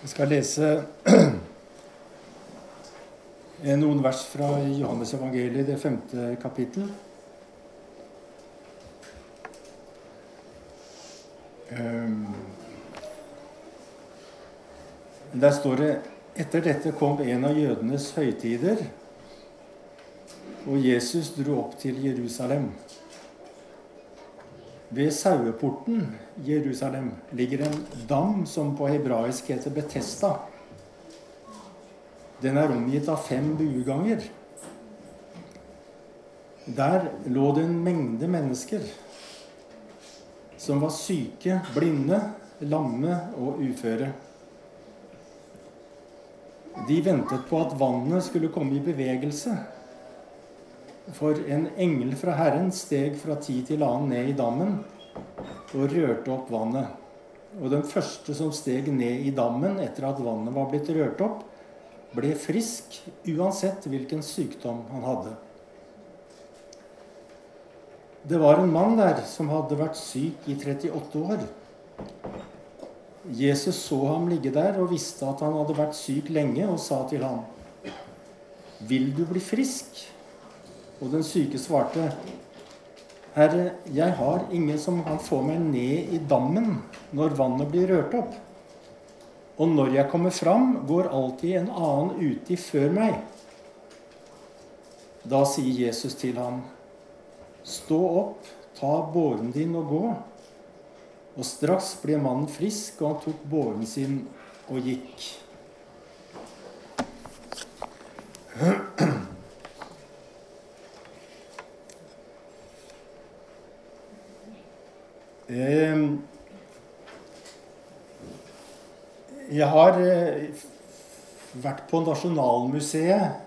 Jeg skal lese noen vers fra Johannes evangeliet, det femte kapittel. Ehm, der står det etter dette kom en av jødenes høytider, og Jesus dro opp til Jerusalem. Ved saueporten Jerusalem ligger en dam som på hebraisk heter Betesta. Den er omgitt av fem bueganger. Der lå det en mengde mennesker som var syke, blinde, lamme og uføre. De ventet på at vannet skulle komme i bevegelse. For en engel fra Herren steg fra tid til annen ned i dammen og rørte opp vannet. Og den første som steg ned i dammen etter at vannet var blitt rørt opp, ble frisk uansett hvilken sykdom han hadde. Det var en mann der som hadde vært syk i 38 år. Jesus så ham ligge der og visste at han hadde vært syk lenge, og sa til ham, 'Vil du bli frisk?' Og den syke svarte, 'Herre, jeg har ingen som kan få meg ned i dammen når vannet blir rørt opp.' 'Og når jeg kommer fram, går alltid en annen uti før meg.' Da sier Jesus til ham, 'Stå opp, ta båren din og gå.' Og straks ble mannen frisk, og han tok båren sin og gikk. Jeg har eh, vært på Nasjonalmuseet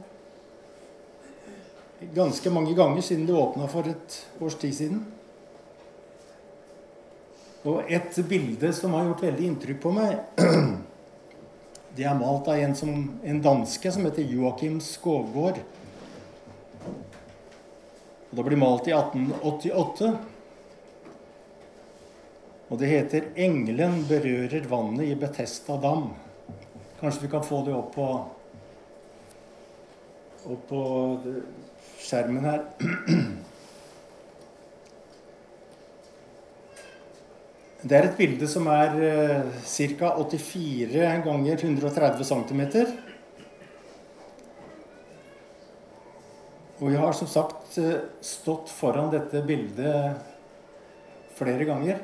ganske mange ganger siden det åpna for et års tid siden. Og et bilde som har gjort veldig inntrykk på meg, det er malt av en, som, en danske som heter Joakim Skovgård. Det ble malt i 1888. Og det heter 'Engelen berører vannet i Betesta dam'. Kanskje vi kan få det opp på, opp på skjermen her. Det er et bilde som er eh, ca. 84 ganger 130 cm. Og jeg har som sagt eh, stått foran dette bildet flere ganger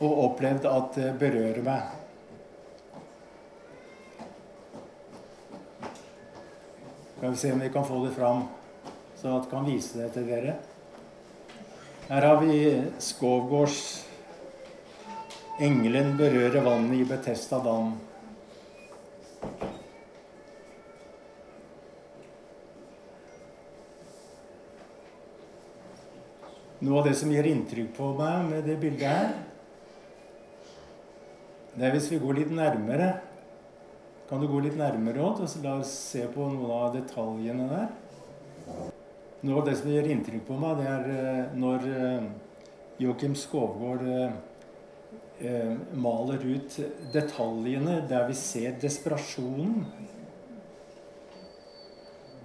og opplevd at det berører meg. Skal vi se om vi kan få det fram, så jeg kan vise det til dere. Her har vi Skovgårds 'Engelen berører vannet i Betesta dam'. Noe av det som gjør inntrykk på meg med det bildet her, det er hvis vi går litt nærmere. Kan du gå litt nærmere òg? La oss se på noen av detaljene der. Noe av det som gjør inntrykk på meg, det er eh, når eh, Joakim Skovgård eh, maler ut detaljene der vi ser desperasjonen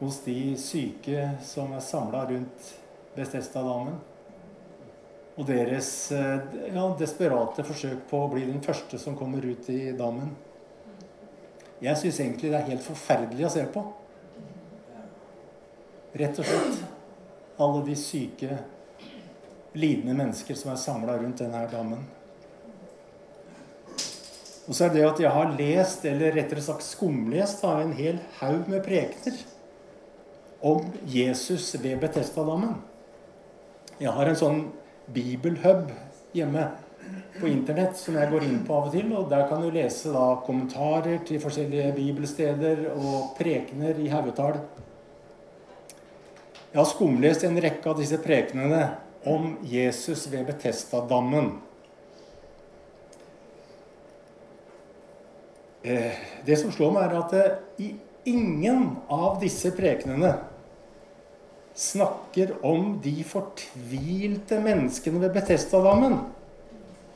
hos de syke som er samla rundt Bestestadammen og deres ja, desperate forsøk på å bli den første som kommer ut i dammen. Jeg syns egentlig det er helt forferdelig å se på. Rett og slett. Alle de syke, lidende mennesker som er samla rundt denne dammen. Og så er det at jeg har lest, eller rettere sagt skumlest, av en hel haug med prekener om Jesus ved Betestadammen. Jeg har en sånn bibelhub hjemme på internett som jeg går inn på av og til. og Der kan du lese da kommentarer til forskjellige bibelsteder og prekener i haugetall. Jeg har skumlest en rekke av disse prekenene om Jesus ved Betestadammen. Eh, det som slår meg, er at i ingen av disse prekenene snakker om de fortvilte menneskene ved Betestadammen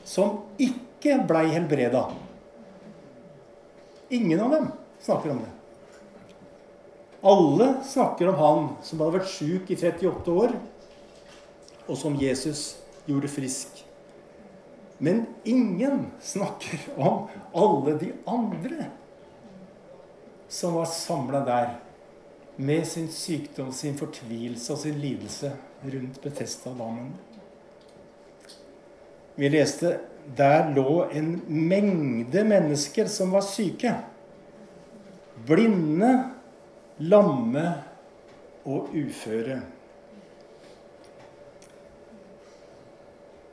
som ikke blei helbreda Ingen av dem snakker om det. Alle snakker om han som hadde vært sjuk i 38 år, og som Jesus gjorde frisk. Men ingen snakker om alle de andre som var samla der med sin sykdom, sin fortvilelse og sin lidelse rundt Betesta-dammen. Vi leste der lå en mengde mennesker som var syke. Blinde, lamme og uføre.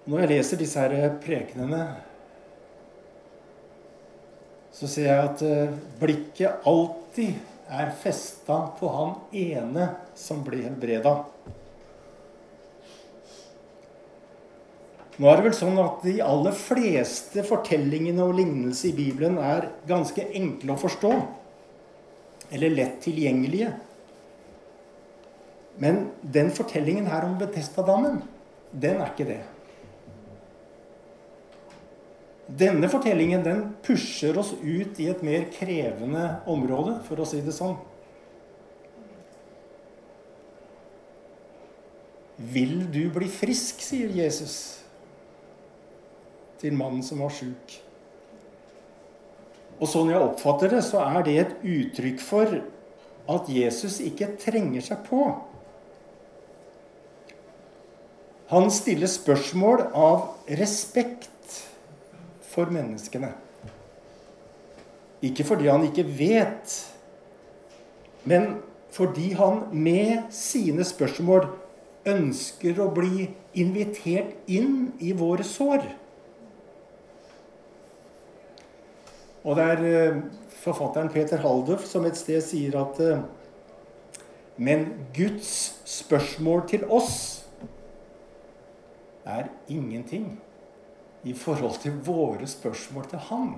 Når jeg leser disse her prekenene, så ser jeg at eh, blikket alltid er festa på han ene som blir helbreda. Nå er det vel sånn at De aller fleste fortellingene og lignelser i Bibelen er ganske enkle å forstå. Eller lett tilgjengelige. Men den fortellingen her om Betestadammen, den er ikke det. Denne fortellingen den pusher oss ut i et mer krevende område, for å si det sånn. Vil du bli frisk, sier Jesus til mannen som var sjuk. Og sånn jeg oppfatter det, så er det et uttrykk for at Jesus ikke trenger seg på. Han stiller spørsmål av respekt for menneskene. Ikke fordi han ikke vet, men fordi han med sine spørsmål ønsker å bli invitert inn i våre sår. Og det er eh, forfatteren Peter Haldorf som et sted sier at eh, Men Guds spørsmål til oss er ingenting i forhold til våre spørsmål til ham.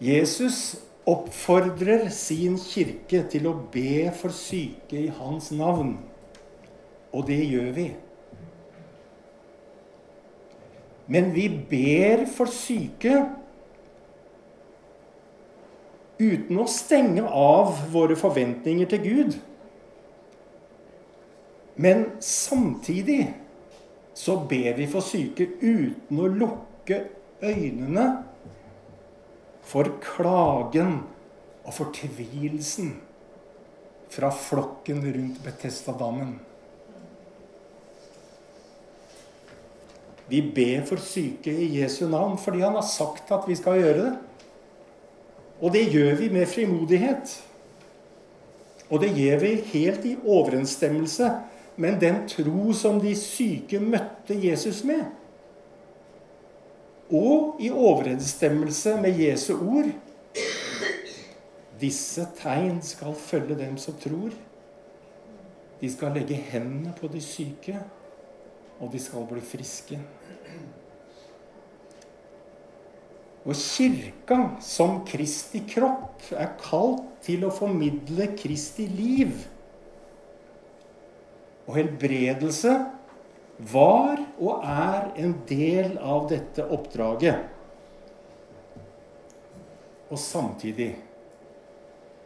Jesus oppfordrer sin kirke til å be for syke i hans navn. Og det gjør vi. Men vi ber for syke uten å stenge av våre forventninger til Gud. Men samtidig så ber vi for syke uten å lukke øynene for klagen og fortvilelsen fra flokken rundt Betestadammen. Vi ber for syke i Jesu navn fordi han har sagt at vi skal gjøre det. Og det gjør vi med frimodighet. Og det gjør vi helt i overensstemmelse men den tro som de syke møtte Jesus med. Og i overensstemmelse med Jesu ord Disse tegn skal følge dem som tror. De skal legge hendene på de syke, og de skal bli friske. Og kirka som Kristi kropp er kalt til å formidle Kristi liv og helbredelse var og er en del av dette oppdraget. Og samtidig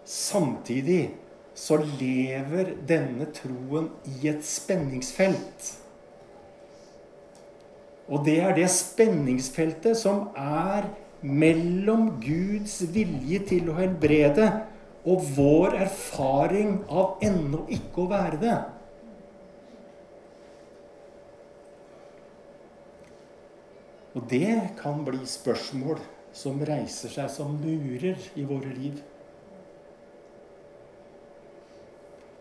Samtidig så lever denne troen i et spenningsfelt. Og det er det spenningsfeltet som er mellom Guds vilje til å helbrede og vår erfaring av ennå ikke å være det. Og det kan bli spørsmål som reiser seg som murer i våre liv.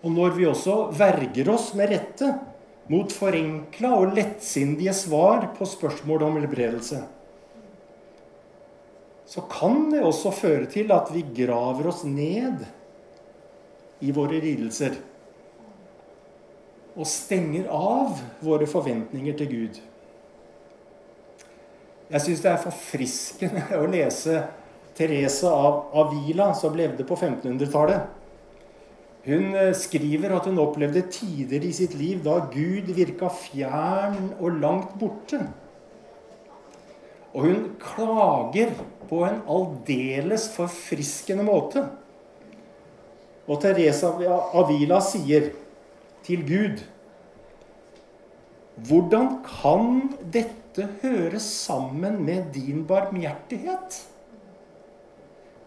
Og når vi også verger oss med rette mot forenkla og lettsindige svar på spørsmål om helbredelse, så kan det også føre til at vi graver oss ned i våre lidelser og stenger av våre forventninger til Gud. Jeg syns det er forfriskende å lese Therese av Avila, som levde på 1500-tallet. Hun eh, skriver at hun opplevde tider i sitt liv da Gud virka fjern og langt borte. Og hun klager på en aldeles forfriskende måte. Og Teresa Avila sier til Gud Hvordan kan dette høre sammen med din barmhjertighet?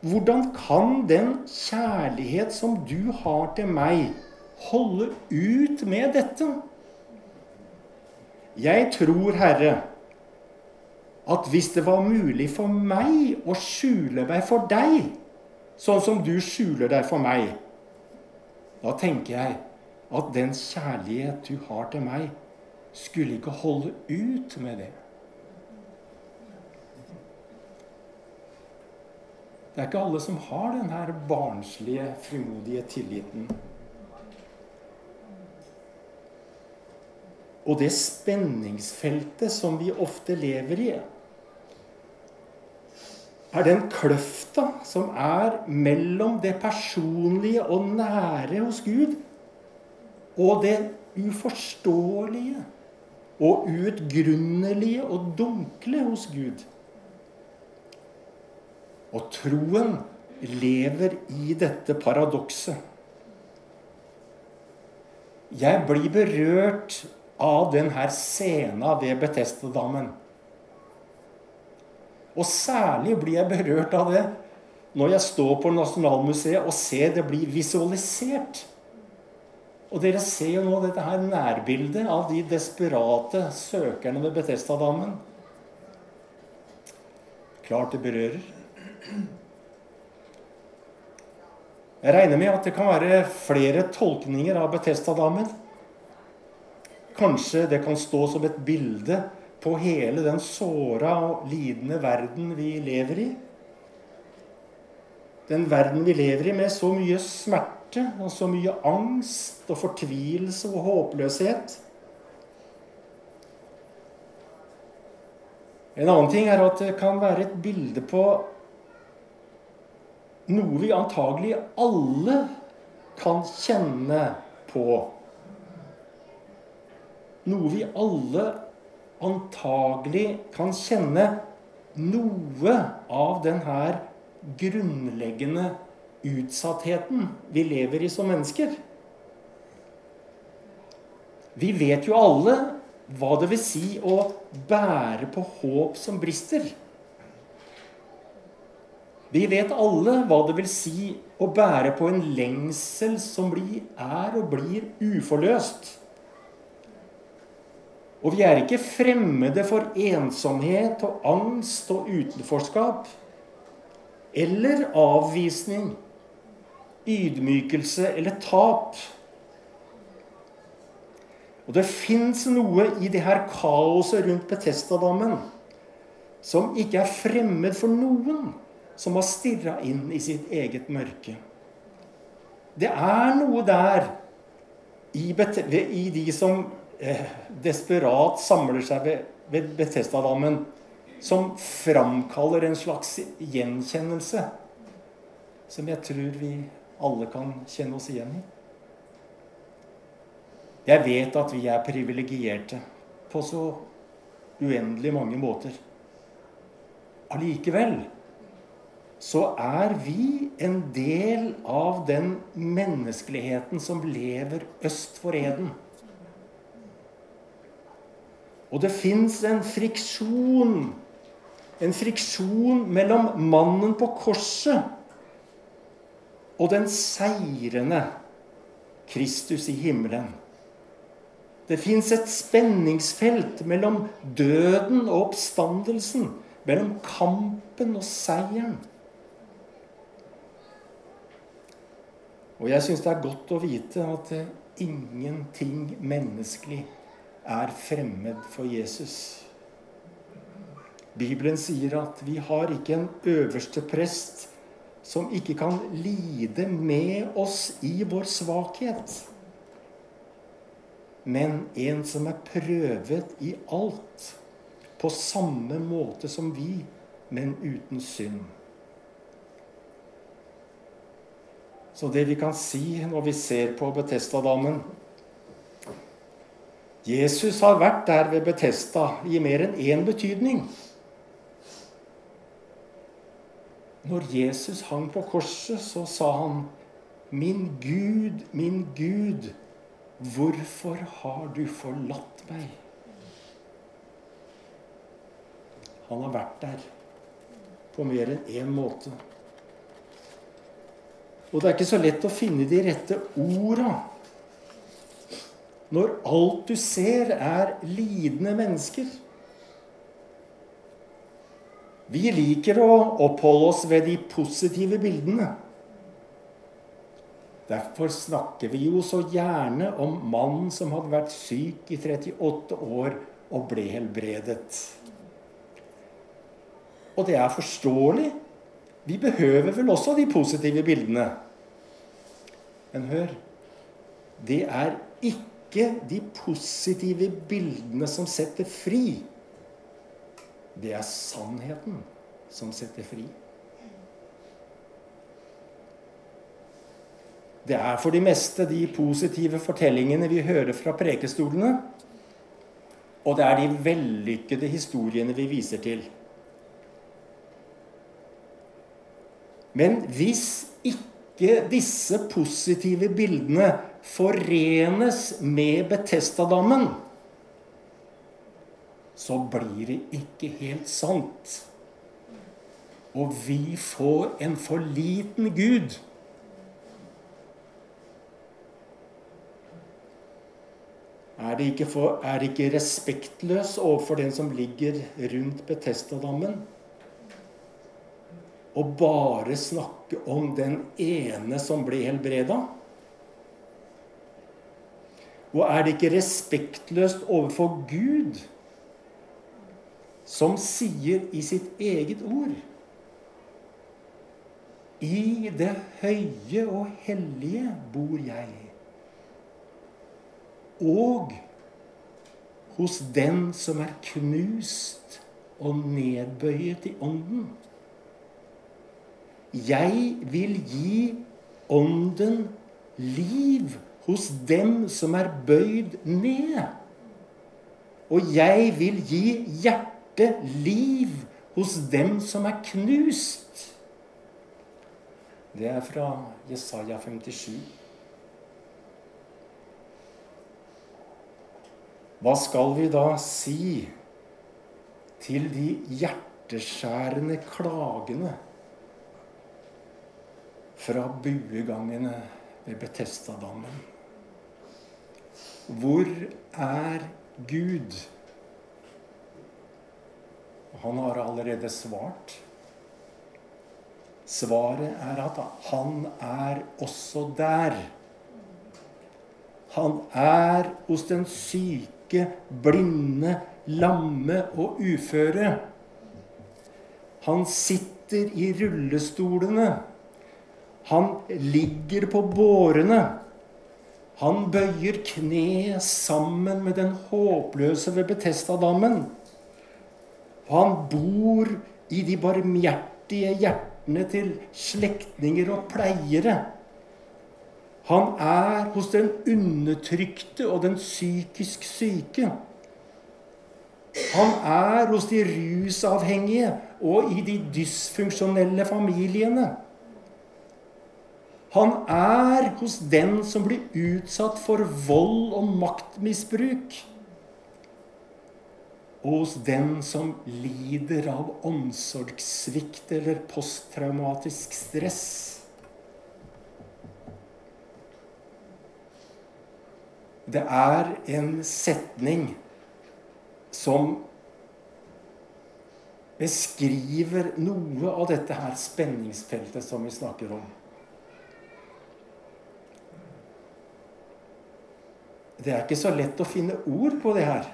Hvordan kan den kjærlighet som du har til meg, holde ut med dette? Jeg tror, Herre, at hvis det var mulig for meg å skjule meg for deg, sånn som du skjuler deg for meg, da tenker jeg at den kjærlighet du har til meg, skulle ikke holde ut med det. Det er ikke alle som har denne barnslige, frimodige tilliten. Og det spenningsfeltet som vi ofte lever i, er den kløfta som er mellom det personlige og nære hos Gud og det uforståelige og uutgrunnelige og dunkle hos Gud. Og troen lever i dette paradokset. Jeg blir berørt av denne scena ved Betestedammen. Og særlig blir jeg berørt av det når jeg står på Nasjonalmuseet og ser det blir visualisert. Og dere ser jo nå dette her nærbildet av de desperate søkerne ved Betestadammen. Klart det berører. Jeg regner med at det kan være flere tolkninger av Betestadammen. Kanskje det kan stå som et bilde på hele den såra og lidende verden vi lever i. Den verden vi lever i med så mye smerte og så mye angst og fortvilelse og håpløshet. En annen ting er at det kan være et bilde på noe vi antagelig alle kan kjenne på. Noe vi alle antagelig kan kjenne noe av den her grunnleggende utsattheten vi lever i som mennesker. Vi vet jo alle hva det vil si å bære på håp som brister. Vi vet alle hva det vil si å bære på en lengsel som blir, er og blir uforløst. Og vi er ikke fremmede for ensomhet og angst og utenforskap. Eller avvisning, ydmykelse eller tap. Og det fins noe i det her kaoset rundt Betestadammen som ikke er fremmed for noen som har stirra inn i sitt eget mørke. Det er noe der i, i de som eh, desperat samler seg ved, ved Betestadammen, som framkaller en slags gjenkjennelse som jeg tror vi alle kan kjenne oss igjen i. Jeg vet at vi er privilegerte på så uendelig mange måter. Allikevel så er vi en del av den menneskeligheten som lever øst for eden. Og det fins en friksjon. En friksjon mellom mannen på korset og den seirende Kristus i himmelen. Det fins et spenningsfelt mellom døden og oppstandelsen. Mellom kampen og seieren. Og jeg syns det er godt å vite at ingenting menneskelig er fremmed for Jesus. Bibelen sier at vi har ikke en øverste prest som ikke kan lide med oss i vår svakhet, men en som er prøvet i alt, på samme måte som vi, men uten synd. Så det vi kan si når vi ser på Betestadammen, Jesus har vært der ved Betesta i mer enn én betydning. Når Jesus hang på korset, så sa han, 'Min Gud, min Gud, hvorfor har du forlatt meg?' Han har vært der på mer enn én måte. Og det er ikke så lett å finne de rette orda når alt du ser, er lidende mennesker. Vi liker å oppholde oss ved de positive bildene. Derfor snakker vi jo så gjerne om mannen som hadde vært syk i 38 år og ble helbredet. Og det er forståelig. Vi behøver vel også de positive bildene. Men hør det er ikke de positive bildene som setter fri. Det er sannheten som setter fri. Det er for de meste de positive fortellingene vi hører fra prekestolene. Og det er de vellykkede historiene vi viser til. Men hvis ikke disse positive bildene forenes med Betestadammen, så blir det ikke helt sant. Og vi får en for liten Gud. Er det ikke, for, er det ikke respektløs overfor den som ligger rundt Betestadammen? Og bare snakke om den ene som ble helbreda? Og er det ikke respektløst overfor Gud, som sier i sitt eget ord I det høye og hellige bor jeg, og hos den som er knust og nedbøyet i ånden. Jeg vil gi ånden liv hos dem som er bøyd ned. Og jeg vil gi hjertet liv hos dem som er knust. Det er fra Jesaja 57. Hva skal vi da si til de hjerteskjærende klagene fra buegangene ved Betestadammen. Hvor er Gud? Han har allerede svart. Svaret er at han er også der. Han er hos den syke, blinde, lamme og uføre. Han sitter i rullestolene. Han ligger på bårene. Han bøyer kne sammen med den håpløse ved Betestadammen. Og han bor i de barmhjertige hjertene til slektninger og pleiere. Han er hos den undertrykte og den psykisk syke. Han er hos de rusavhengige og i de dysfunksjonelle familiene. Han er hos den som blir utsatt for vold og maktmisbruk. Og hos den som lider av omsorgssvikt eller posttraumatisk stress. Det er en setning som beskriver noe av dette her spenningsfeltet som vi snakker om. Det er ikke så lett å finne ord på det her.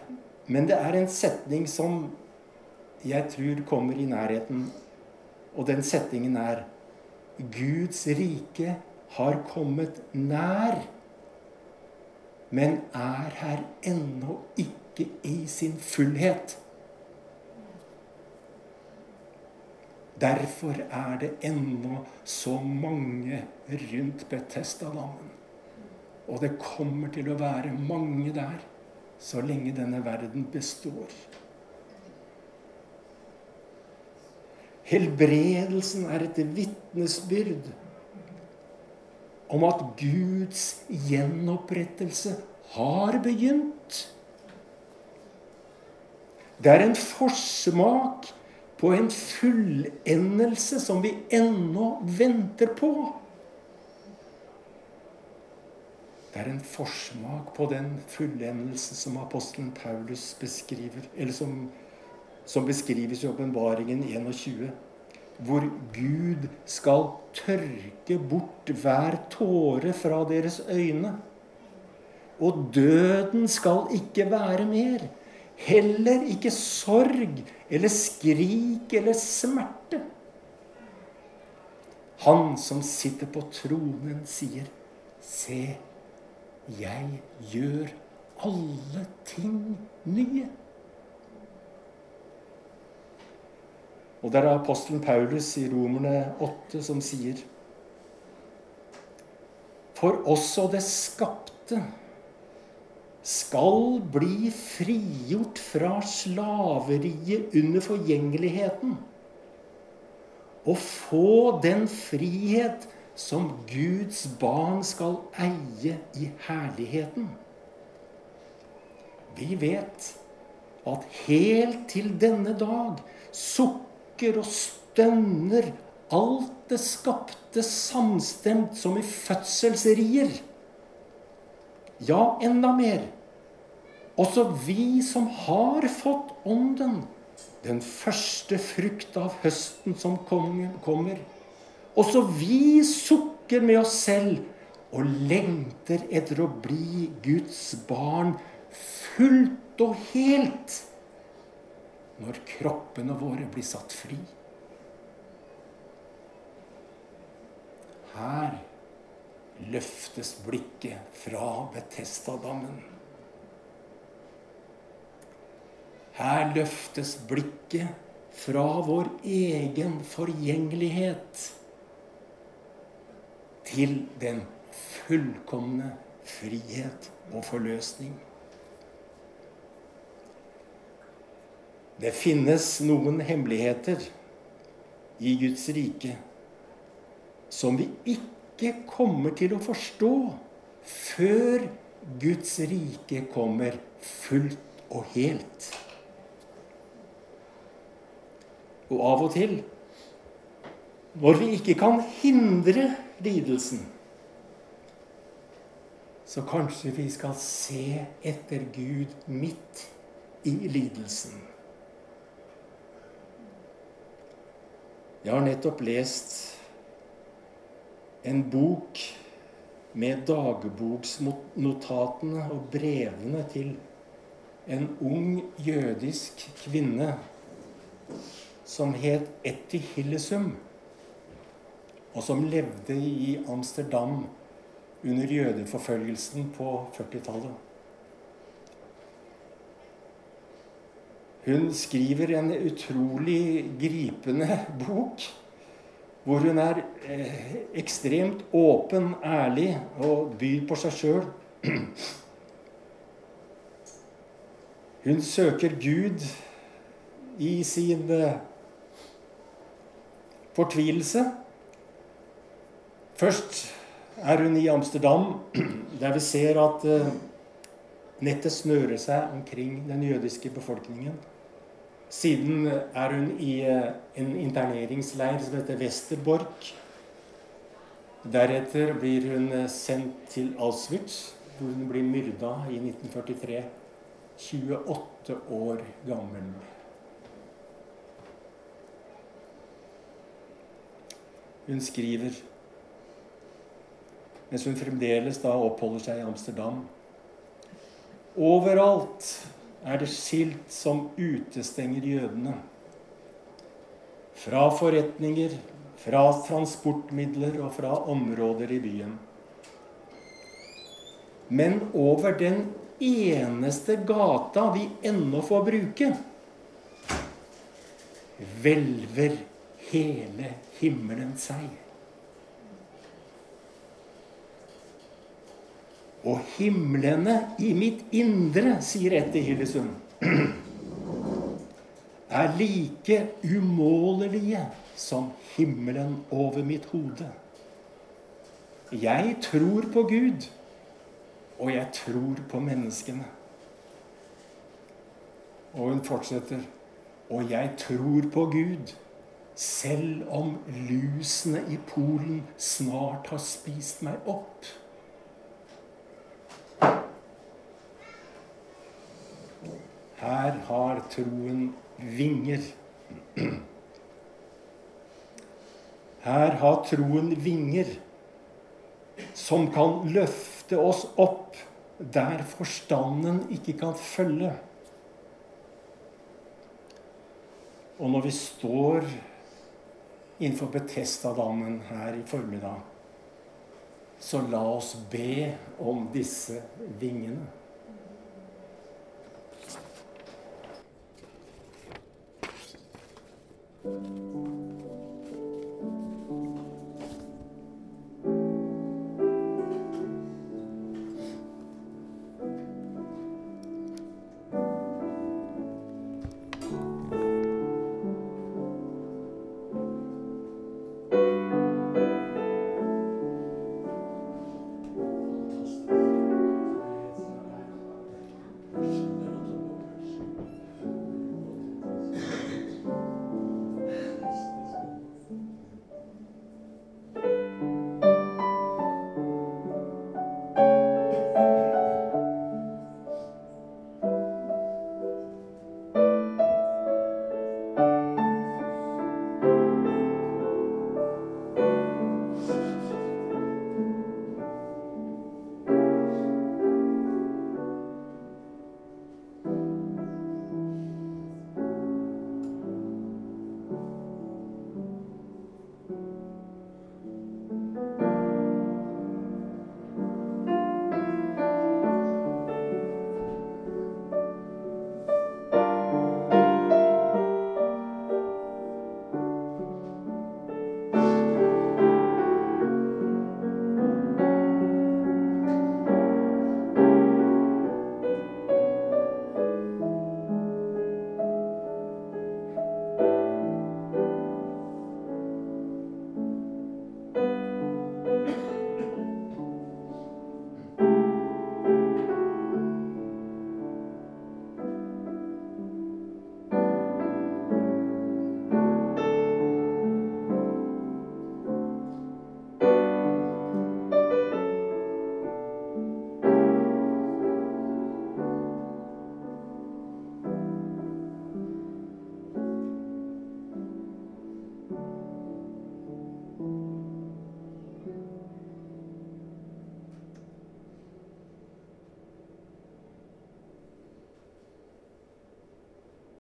Men det er en setning som jeg tror kommer i nærheten. Og den setningen er Guds rike har kommet nær, men er her ennå ikke i sin fullhet. Derfor er det ennå så mange rundt Betestadammen. Og det kommer til å være mange der så lenge denne verden består. Helbredelsen er et vitnesbyrd om at Guds gjenopprettelse har begynt. Det er en forsmak på en fullendelse som vi ennå venter på. Det er en forsmak på den fullendelse som apostelen Paulus beskriver, eller som, som beskrives i Åpenbaringen 21, hvor Gud skal tørke bort hver tåre fra deres øyne. Og døden skal ikke være mer. Heller ikke sorg eller skrik eller smerte. Han som sitter på tronen, sier, Se, jeg gjør alle ting nye. Og det er apostelen Paulus i Romerne 8 som sier For også det skapte skal bli frigjort fra slaveriet under forgjengeligheten og få den frihet som Guds barn skal eie i herligheten. Vi vet at helt til denne dag sukker og stønner alt det skapte samstemt som i fødselsrier. Ja, enda mer. Også vi som har fått Ånden, den første frukt av høsten som kommer også vi sukker med oss selv og lengter etter å bli Guds barn fullt og helt når kroppene våre blir satt fri. Her løftes blikket fra Betestadammen. Her løftes blikket fra vår egen forgjengelighet til den fullkomne frihet og forløsning. Det finnes noen hemmeligheter i Guds rike som vi ikke kommer til å forstå før Guds rike kommer fullt og helt. Og av og til, når vi ikke kan hindre lidelsen, så kanskje vi skal se etter Gud midt i lidelsen. Jeg har nettopp lest en bok med dagboksnotatene og brevene til en ung jødisk kvinne som het Etti Hillesum og som levde i Amsterdam under jødeforfølgelsen på 40-tallet. Hun skriver en utrolig gripende bok hvor hun er eh, ekstremt åpen, ærlig og byr på seg sjøl. Hun søker Gud i sin eh, fortvilelse. Først er hun i Amsterdam, der vi ser at eh, nettet snører seg omkring den jødiske befolkningen. Siden er hun i eh, en interneringsleir som heter Westerbork. Deretter blir hun eh, sendt til Auschwitz, hvor hun blir myrda i 1943. 28 år gammel. Hun skriver mens hun fremdeles da oppholder seg i Amsterdam. Overalt er det skilt som utestenger jødene. Fra forretninger, fra transportmidler og fra områder i byen. Men over den eneste gata vi ennå får bruke, hvelver hele himmelen seg. Og himlene i mitt indre, sier etter Hillesund, er like umålelige som himmelen over mitt hode. Jeg tror på Gud, og jeg tror på menneskene. Og hun fortsetter. Og jeg tror på Gud, selv om lusene i Polen snart har spist meg opp. Her har troen vinger. Her har troen vinger som kan løfte oss opp der forstanden ikke kan følge. Og når vi står innenfor Betestadammen her i formiddag, så la oss be om disse vingene.